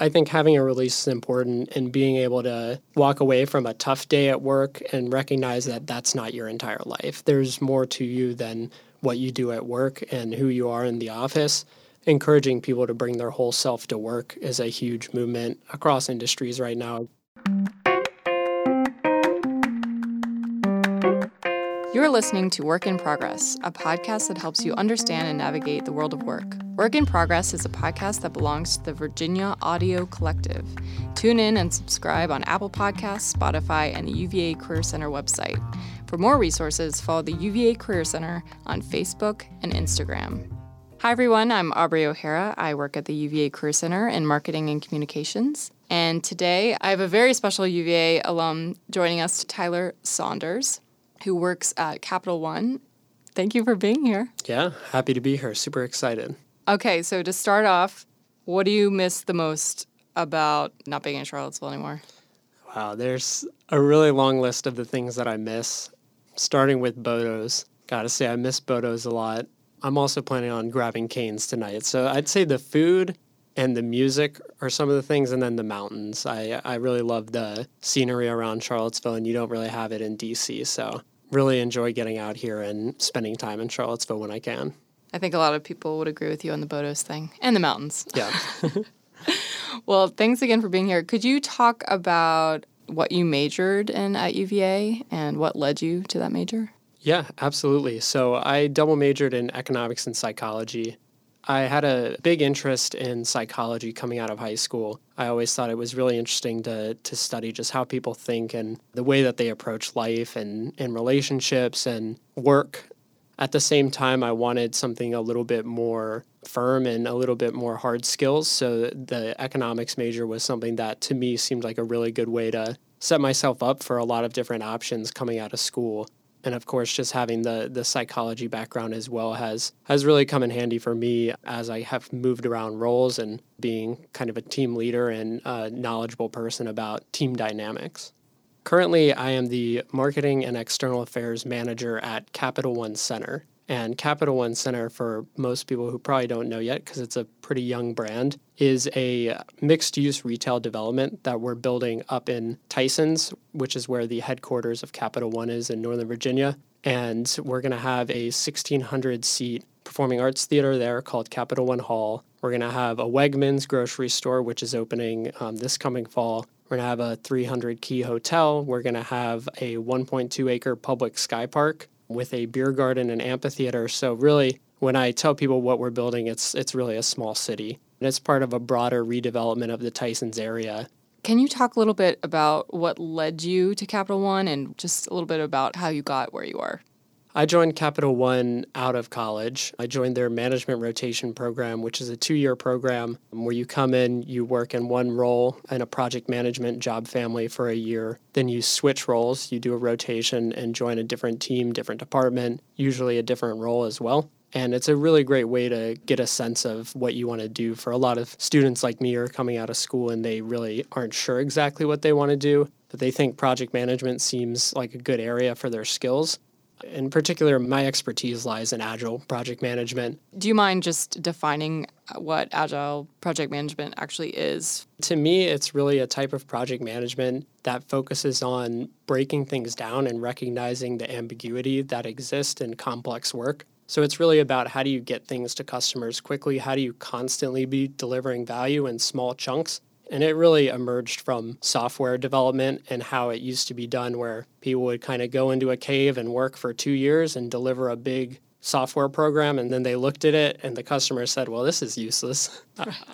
I think having a release is important and being able to walk away from a tough day at work and recognize that that's not your entire life. There's more to you than what you do at work and who you are in the office. Encouraging people to bring their whole self to work is a huge movement across industries right now. You're listening to Work in Progress, a podcast that helps you understand and navigate the world of work. Work in Progress is a podcast that belongs to the Virginia Audio Collective. Tune in and subscribe on Apple Podcasts, Spotify, and the UVA Career Center website. For more resources, follow the UVA Career Center on Facebook and Instagram. Hi, everyone. I'm Aubrey O'Hara. I work at the UVA Career Center in Marketing and Communications. And today I have a very special UVA alum joining us, Tyler Saunders who works at Capital One. Thank you for being here. Yeah, happy to be here. Super excited. Okay, so to start off, what do you miss the most about not being in Charlottesville anymore? Wow, there's a really long list of the things that I miss, starting with Bodo's. Gotta say, I miss Bodo's a lot. I'm also planning on grabbing Canes tonight. So I'd say the food and the music are some of the things, and then the mountains. I, I really love the scenery around Charlottesville, and you don't really have it in DC. So really enjoy getting out here and spending time in Charlottesville when I can. I think a lot of people would agree with you on the Bodos thing and the mountains. Yeah. well, thanks again for being here. Could you talk about what you majored in at UVA and what led you to that major? Yeah, absolutely. So I double majored in economics and psychology. I had a big interest in psychology coming out of high school. I always thought it was really interesting to, to study just how people think and the way that they approach life and, and relationships and work. At the same time, I wanted something a little bit more firm and a little bit more hard skills. So the economics major was something that to me seemed like a really good way to set myself up for a lot of different options coming out of school and of course just having the the psychology background as well has has really come in handy for me as I have moved around roles and being kind of a team leader and a knowledgeable person about team dynamics. Currently, I am the marketing and external affairs manager at Capital One Center. And Capital One Center, for most people who probably don't know yet, because it's a pretty young brand, is a mixed use retail development that we're building up in Tysons, which is where the headquarters of Capital One is in Northern Virginia. And we're going to have a 1,600 seat performing arts theater there called Capital One Hall. We're going to have a Wegmans grocery store, which is opening um, this coming fall. We're going to have a 300 key hotel. We're going to have a 1.2 acre public sky park with a beer garden and amphitheater. So really, when I tell people what we're building, it's it's really a small city. And it's part of a broader redevelopment of the Tysons area. Can you talk a little bit about what led you to Capital One and just a little bit about how you got where you are? I joined Capital One out of college. I joined their management rotation program, which is a two year program where you come in, you work in one role in a project management job family for a year. Then you switch roles, you do a rotation and join a different team, different department, usually a different role as well. And it's a really great way to get a sense of what you want to do. For a lot of students like me are coming out of school and they really aren't sure exactly what they want to do, but they think project management seems like a good area for their skills. In particular, my expertise lies in agile project management. Do you mind just defining what agile project management actually is? To me, it's really a type of project management that focuses on breaking things down and recognizing the ambiguity that exists in complex work. So it's really about how do you get things to customers quickly? How do you constantly be delivering value in small chunks? And it really emerged from software development and how it used to be done, where people would kind of go into a cave and work for two years and deliver a big software program. And then they looked at it and the customer said, Well, this is useless.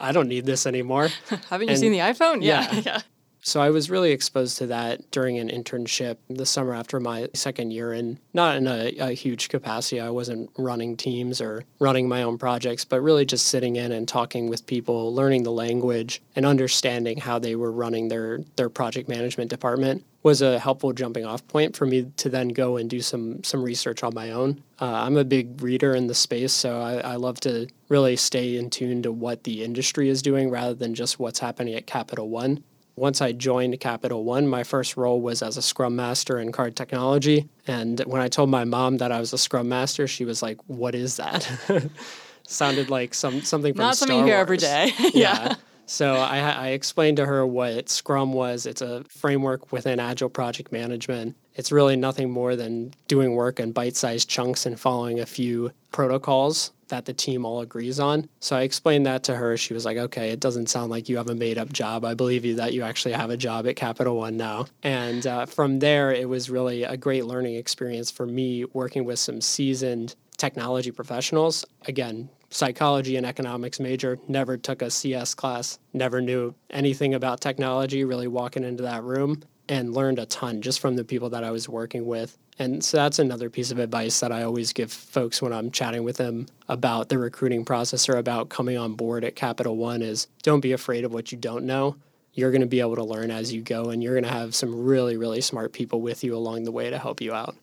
I, don't need this anymore. Haven't you and, seen the iPhone? Yeah. yeah. So I was really exposed to that during an internship the summer after my second year, and not in a, a, huge capacity. I wasn't running teams or running my own projects, but really just sitting in and talking with people, learning the language, and understanding how they were running their their project management department was a helpful jumping off point for me to then go and do some some research on my own. Uh, I'm a big reader in the space, so I, I love to really stay in tune to what the industry is doing rather than just what's happening at Capital One once I joined Capital One, my first role was as a Scrum Master in card technology. And when I told my mom that I was a Scrum Master, she was like, "What is that?" Sounded like some something from not Star something you hear every day. yeah. So I, I explained to her what Scrum was. It's a framework within Agile project management. It's really nothing more than doing work in bite sized chunks and following a few protocols that the team all agrees on. So I explained that to her. She was like, okay, it doesn't sound like you have a made up job. I believe you that you actually have a job at Capital One now. And uh, from there, it was really a great learning experience for me working with some seasoned technology professionals. Again, psychology and economics major, never took a CS class, never knew anything about technology, really walking into that room and learned a ton just from the people that I was working with. And so that's another piece of advice that I always give folks when I'm chatting with them about the recruiting process or about coming on board at Capital One is don't be afraid of what you don't know. You're going to be able to learn as you go and you're going to have some really really smart people with you along the way to help you out.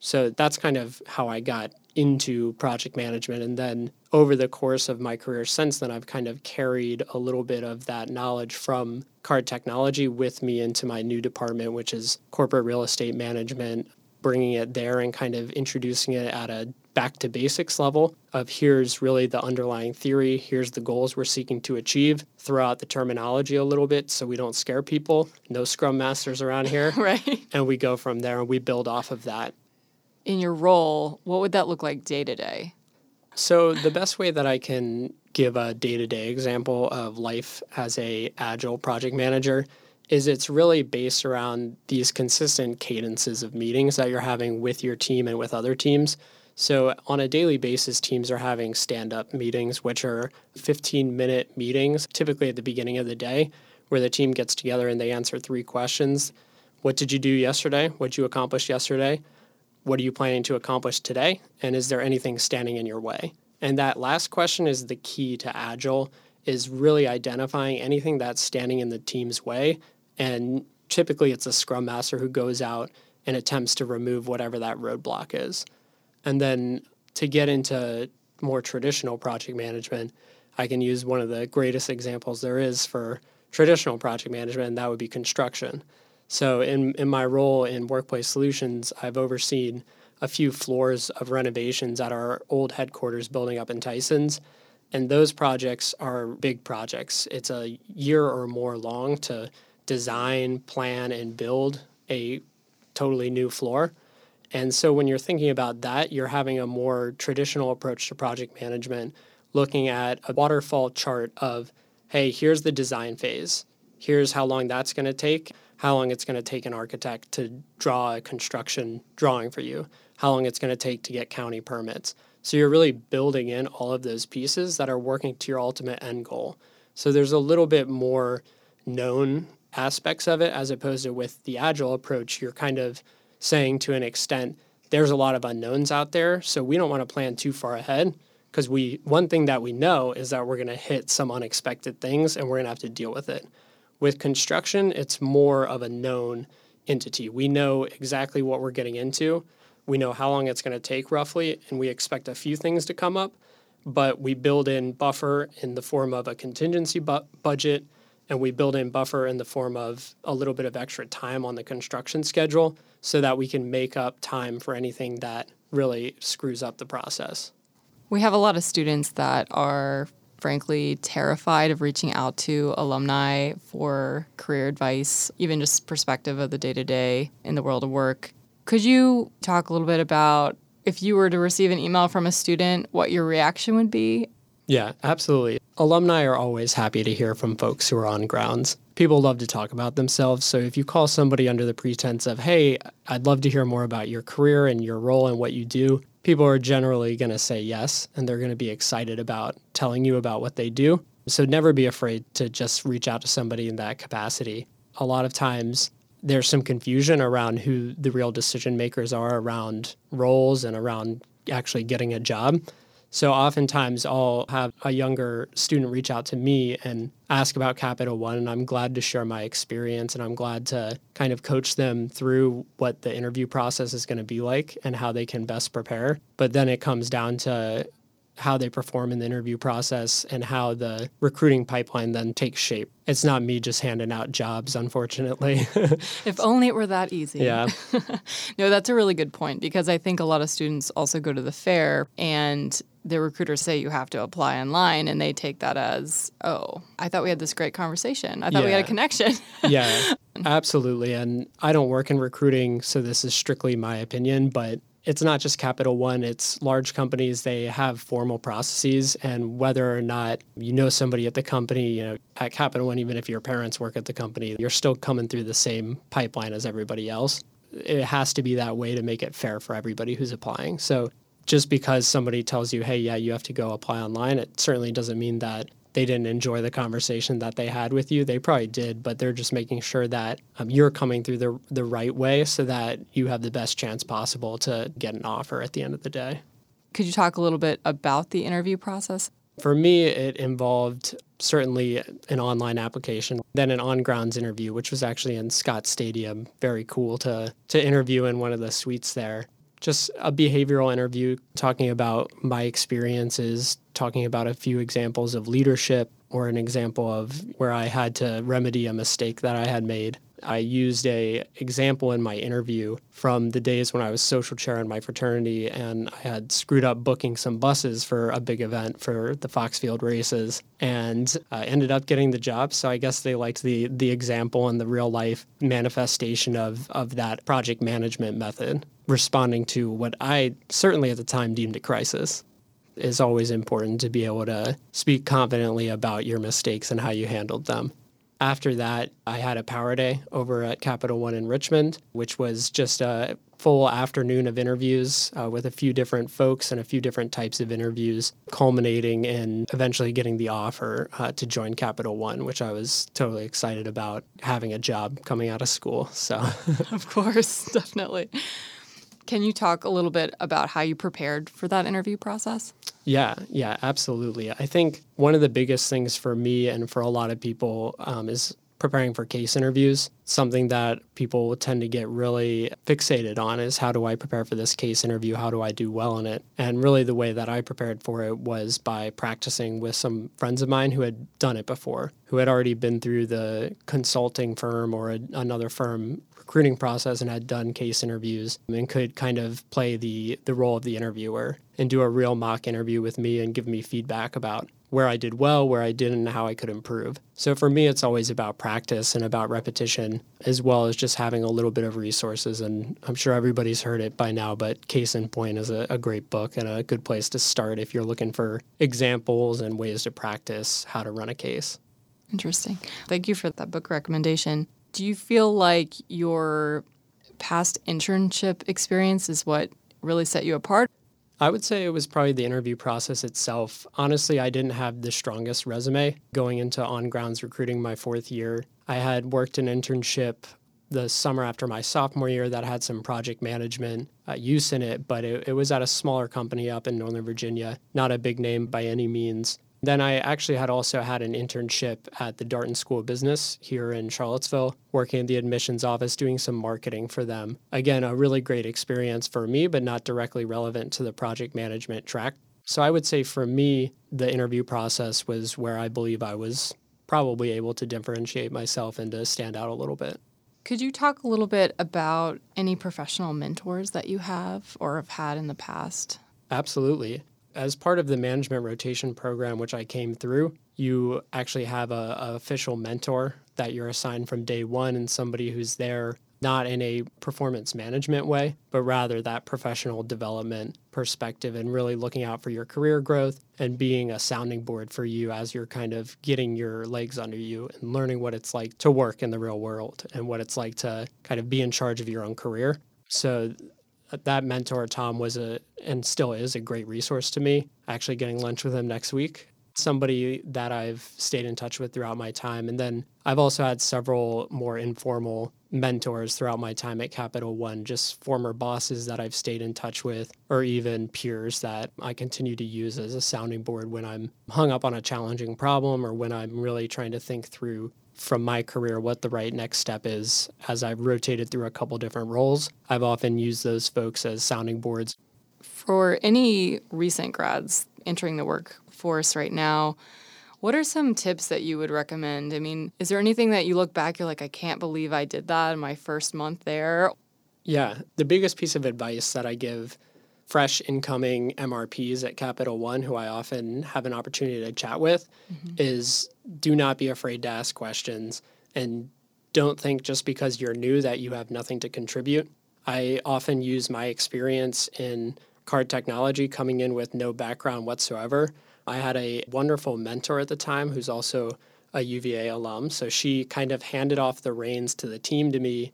So that's kind of how I got into project management and then over the course of my career since then I've kind of carried a little bit of that knowledge from card technology with me into my new department which is corporate real estate management bringing it there and kind of introducing it at a back to basics level of here's really the underlying theory, here's the goals we're seeking to achieve, throw out the terminology a little bit so we don't scare people. No scrum masters around here. right. And we go from there and we build off of that. In your role, what would that look like day to day? So the best way that I can give a day-to-day example of life as a agile project manager is it's really based around these consistent cadences of meetings that you're having with your team and with other teams. So, on a daily basis, teams are having stand up meetings, which are 15 minute meetings, typically at the beginning of the day, where the team gets together and they answer three questions What did you do yesterday? What did you accomplish yesterday? What are you planning to accomplish today? And is there anything standing in your way? And that last question is the key to Agile, is really identifying anything that's standing in the team's way and typically it's a scrum master who goes out and attempts to remove whatever that roadblock is. And then to get into more traditional project management, I can use one of the greatest examples there is for traditional project management, and that would be construction. So, in, in my role in Workplace Solutions, I've overseen a few floors of renovations at our old headquarters building up in Tysons. And those projects are big projects. It's a year or more long to design, plan, and build a totally new floor. And so when you're thinking about that, you're having a more traditional approach to project management, looking at a waterfall chart of, hey, here's the design phase. Here's how long that's going to take, how long it's going to take an architect to draw a construction drawing for you, how long it's going to take to get county permits. So you're really building in all of those pieces that are working to your ultimate end goal. So there's a little bit more known aspects of it as opposed to with the agile approach you're kind of saying to an extent there's a lot of unknowns out there so we don't want to plan too far ahead because we one thing that we know is that we're going to hit some unexpected things and we're going to have to deal with it with construction it's more of a known entity we know exactly what we're getting into we know how long it's going to take roughly and we expect a few things to come up but we build in buffer in the form of a contingency bu- budget and we build in buffer in the form of a little bit of extra time on the construction schedule so that we can make up time for anything that really screws up the process. We have a lot of students that are frankly terrified of reaching out to alumni for career advice, even just perspective of the day to day in the world of work. Could you talk a little bit about if you were to receive an email from a student, what your reaction would be yeah, absolutely. Alumni are always happy to hear from folks who are on grounds. People love to talk about themselves. So if you call somebody under the pretense of, hey, I'd love to hear more about your career and your role and what you do, people are generally going to say yes and they're going to be excited about telling you about what they do. So never be afraid to just reach out to somebody in that capacity. A lot of times, there's some confusion around who the real decision makers are around roles and around actually getting a job. So oftentimes I'll have a younger student reach out to me and ask about Capital One, and I'm glad to share my experience and I'm glad to kind of coach them through what the interview process is going to be like and how they can best prepare. But then it comes down to how they perform in the interview process and how the recruiting pipeline then takes shape. It's not me just handing out jobs, unfortunately. if only it were that easy. Yeah. no, that's a really good point because I think a lot of students also go to the fair and the recruiters say you have to apply online and they take that as, oh, I thought we had this great conversation. I thought we had a connection. yeah, absolutely. And I don't work in recruiting, so this is strictly my opinion, but it's not just Capital One, it's large companies. They have formal processes, and whether or not you know somebody at the company, you know, at Capital One, even if your parents work at the company, you're still coming through the same pipeline as everybody else. It has to be that way to make it fair for everybody who's applying. So just because somebody tells you, hey, yeah, you have to go apply online, it certainly doesn't mean that they didn't enjoy the conversation that they had with you. They probably did, but they're just making sure that um, you're coming through the, the right way so that you have the best chance possible to get an offer at the end of the day. Could you talk a little bit about the interview process? For me, it involved certainly an online application, then an on grounds interview, which was actually in Scott Stadium. Very cool to, to interview in one of the suites there. Just a behavioral interview talking about my experiences, talking about a few examples of leadership or an example of where I had to remedy a mistake that I had made. I used a example in my interview from the days when I was social chair in my fraternity and I had screwed up booking some buses for a big event for the Foxfield races and uh, ended up getting the job. So I guess they liked the the example and the real life manifestation of of that project management method, responding to what I certainly at the time deemed a crisis is always important to be able to speak confidently about your mistakes and how you handled them. After that, I had a power day over at Capital One in Richmond, which was just a full afternoon of interviews uh, with a few different folks and a few different types of interviews, culminating in eventually getting the offer uh, to join Capital One, which I was totally excited about having a job coming out of school. So, Of course, definitely. Can you talk a little bit about how you prepared for that interview process? Yeah, yeah, absolutely. I think one of the biggest things for me and for a lot of people um, is preparing for case interviews. Something that people tend to get really fixated on is how do I prepare for this case interview? How do I do well in it? And really, the way that I prepared for it was by practicing with some friends of mine who had done it before, who had already been through the consulting firm or a, another firm recruiting process and had done case interviews and could kind of play the the role of the interviewer and do a real mock interview with me and give me feedback about where I did well, where I didn't, and how I could improve. So for me, it's always about practice and about repetition, as well as just having a little bit of resources. And I'm sure everybody's heard it by now, but Case in Point is a, a great book and a good place to start if you're looking for examples and ways to practice how to run a case. Interesting. Thank you for that book recommendation. Do you feel like your past internship experience is what really set you apart? I would say it was probably the interview process itself. Honestly, I didn't have the strongest resume going into on grounds recruiting my fourth year. I had worked an internship the summer after my sophomore year that had some project management uh, use in it, but it, it was at a smaller company up in Northern Virginia, not a big name by any means. Then I actually had also had an internship at the Darden School of Business here in Charlottesville, working in the admissions office, doing some marketing for them. Again, a really great experience for me, but not directly relevant to the project management track. So I would say for me, the interview process was where I believe I was probably able to differentiate myself and to stand out a little bit. Could you talk a little bit about any professional mentors that you have or have had in the past? Absolutely. As part of the management rotation program, which I came through, you actually have a, a official mentor that you're assigned from day one and somebody who's there not in a performance management way, but rather that professional development perspective and really looking out for your career growth and being a sounding board for you as you're kind of getting your legs under you and learning what it's like to work in the real world and what it's like to kind of be in charge of your own career. So that mentor Tom was a and still is a great resource to me. Actually getting lunch with him next week. Somebody that I've stayed in touch with throughout my time. And then I've also had several more informal mentors throughout my time at Capital One, just former bosses that I've stayed in touch with, or even peers that I continue to use as a sounding board when I'm hung up on a challenging problem or when I'm really trying to think through from my career what the right next step is. As I've rotated through a couple different roles, I've often used those folks as sounding boards. For any recent grads, entering the workforce right now. What are some tips that you would recommend? I mean, is there anything that you look back, you're like, I can't believe I did that in my first month there? Yeah, the biggest piece of advice that I give fresh incoming MRPs at Capital One, who I often have an opportunity to chat with, mm-hmm. is do not be afraid to ask questions and don't think just because you're new that you have nothing to contribute. I often use my experience in card technology coming in with no background whatsoever I had a wonderful mentor at the time who's also a UVA alum. So she kind of handed off the reins to the team to me.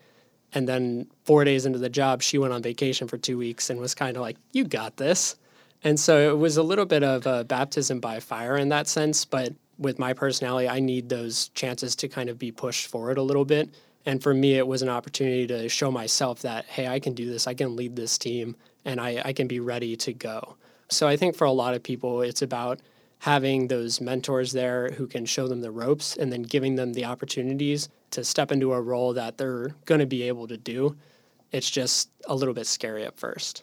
And then four days into the job, she went on vacation for two weeks and was kind of like, You got this. And so it was a little bit of a baptism by fire in that sense. But with my personality, I need those chances to kind of be pushed forward a little bit. And for me, it was an opportunity to show myself that, hey, I can do this, I can lead this team, and I, I can be ready to go. So I think for a lot of people, it's about having those mentors there who can show them the ropes and then giving them the opportunities to step into a role that they're going to be able to do. It's just a little bit scary at first.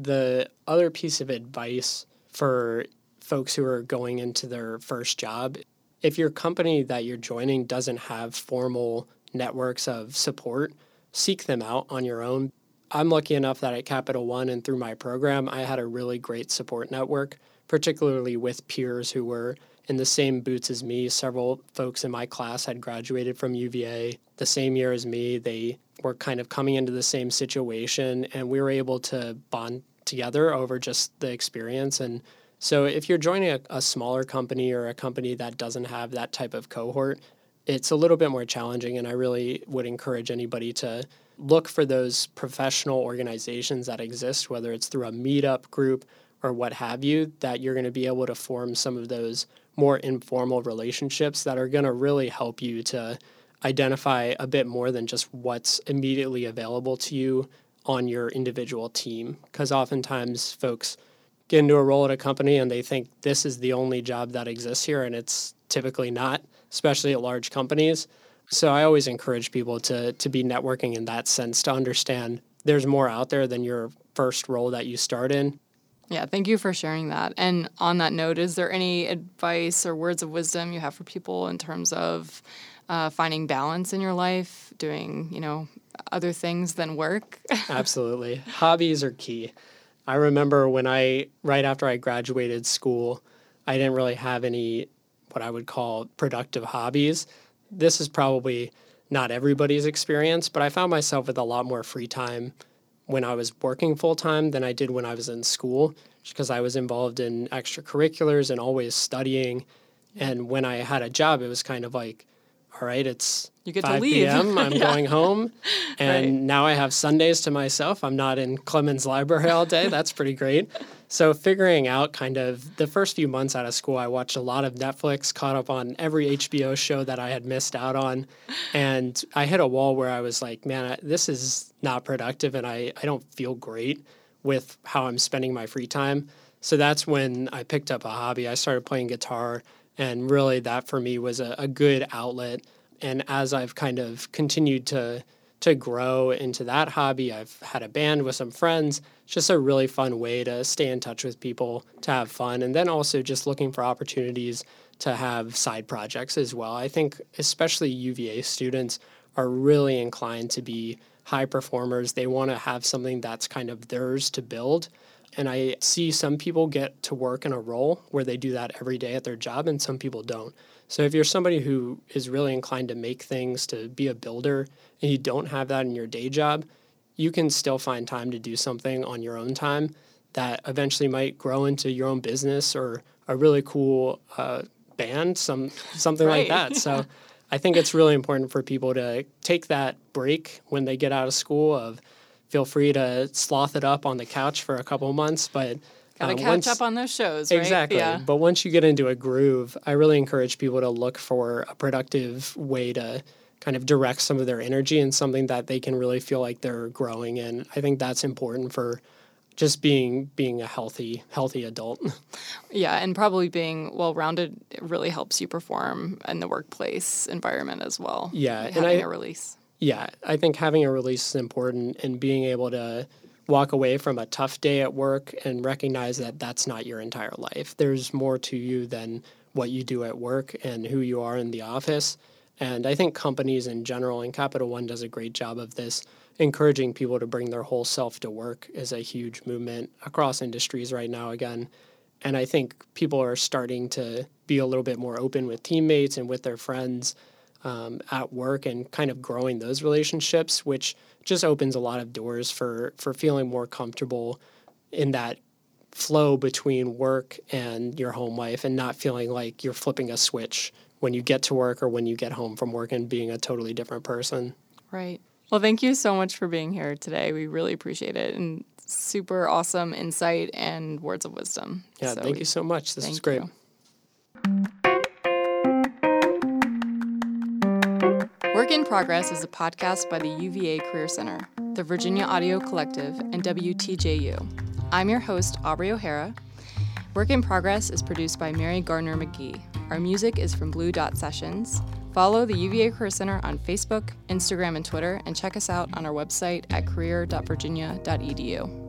The other piece of advice for folks who are going into their first job if your company that you're joining doesn't have formal networks of support, seek them out on your own. I'm lucky enough that at Capital One and through my program, I had a really great support network, particularly with peers who were in the same boots as me. Several folks in my class had graduated from UVA the same year as me. They were kind of coming into the same situation, and we were able to bond together over just the experience. And so, if you're joining a, a smaller company or a company that doesn't have that type of cohort, it's a little bit more challenging. And I really would encourage anybody to look for those professional organizations that exist, whether it's through a meetup group or what have you, that you're going to be able to form some of those more informal relationships that are going to really help you to identify a bit more than just what's immediately available to you on your individual team. Because oftentimes folks get into a role at a company and they think this is the only job that exists here, and it's typically not, especially at large companies. So I always encourage people to to be networking in that sense to understand there's more out there than your first role that you start in. Yeah, thank you for sharing that. And on that note, is there any advice or words of wisdom you have for people in terms of uh, finding balance in your life, doing you know other things than work? Absolutely, hobbies are key. I remember when I right after I graduated school, I didn't really have any what I would call productive hobbies this is probably not everybody's experience, but I found myself with a lot more free time when I was working full time than I did when I was in school, because I was involved in extracurriculars and always studying. And when I had a job, it was kind of like, all right, it's you get 5 to leave. p.m. I'm yeah. going home, and right. now I have Sundays to myself. I'm not in Clemons Library all day. That's pretty great. So figuring out kind of the first few months out of school, I watched a lot of Netflix, caught up on every HBO show that I had missed out on, and I hit a wall where I was like, man, this is not productive, and I I don't feel great with how I'm spending my free time. So that's when I picked up a hobby. I started playing guitar and really, that for me was a, a good outlet. And as I've kind of continued to to grow into that hobby, I've had a band with some friends. It's just a really fun way to stay in touch with people, to have fun, and then also just looking for opportunities to have side projects as well. I think especially UVA students are really inclined to be high performers. They want to have something that's kind of theirs to build. And I see some people get to work in a role where they do that every day at their job, and some people don't. So if you're somebody who is really inclined to make things, to be a builder, and you don't have that in your day job, you can still find time to do something on your own time that eventually might grow into your own business or a really cool uh, band, some something right. like that. So I think it's really important for people to take that break when they get out of school of feel free to sloth it up on the couch for a couple months, but Gotta uh, catch once, up on those shows, right? Exactly. Yeah. But once you get into a groove, I really encourage people to look for a productive way to kind of direct some of their energy and something that they can really feel like they're growing in. I think that's important for just being being a healthy healthy adult. Yeah, and probably being well rounded really helps you perform in the workplace environment as well. Yeah, having and I, a release. Yeah, I think having a release is important and being able to walk away from a tough day at work and recognize that that's not your entire life. There's more to you than what you do at work and who you are in the office. And I think companies in general, and Capital One does a great job of this, encouraging people to bring their whole self to work is a huge movement across industries right now, again. And I think people are starting to be a little bit more open with teammates and with their friends um, at work and kind of growing those relationships, which just opens a lot of doors for, for feeling more comfortable in that flow between work and your home life and not feeling like you're flipping a switch when you get to work or when you get home from work and being a totally different person. Right. Well, thank you so much for being here today. We really appreciate it and super awesome insight and words of wisdom. Yeah, So thank we- you so much. This was great. you. Progress is a podcast by the UVA Career Center, the Virginia Audio Collective, and WTJU. I'm your host, Aubrey O'Hara. Work in Progress is produced by Mary Gardner McGee. Our music is from Blue Dot Sessions. Follow the UVA Career Center on Facebook, Instagram, and Twitter, and check us out on our website at career.virginia.edu.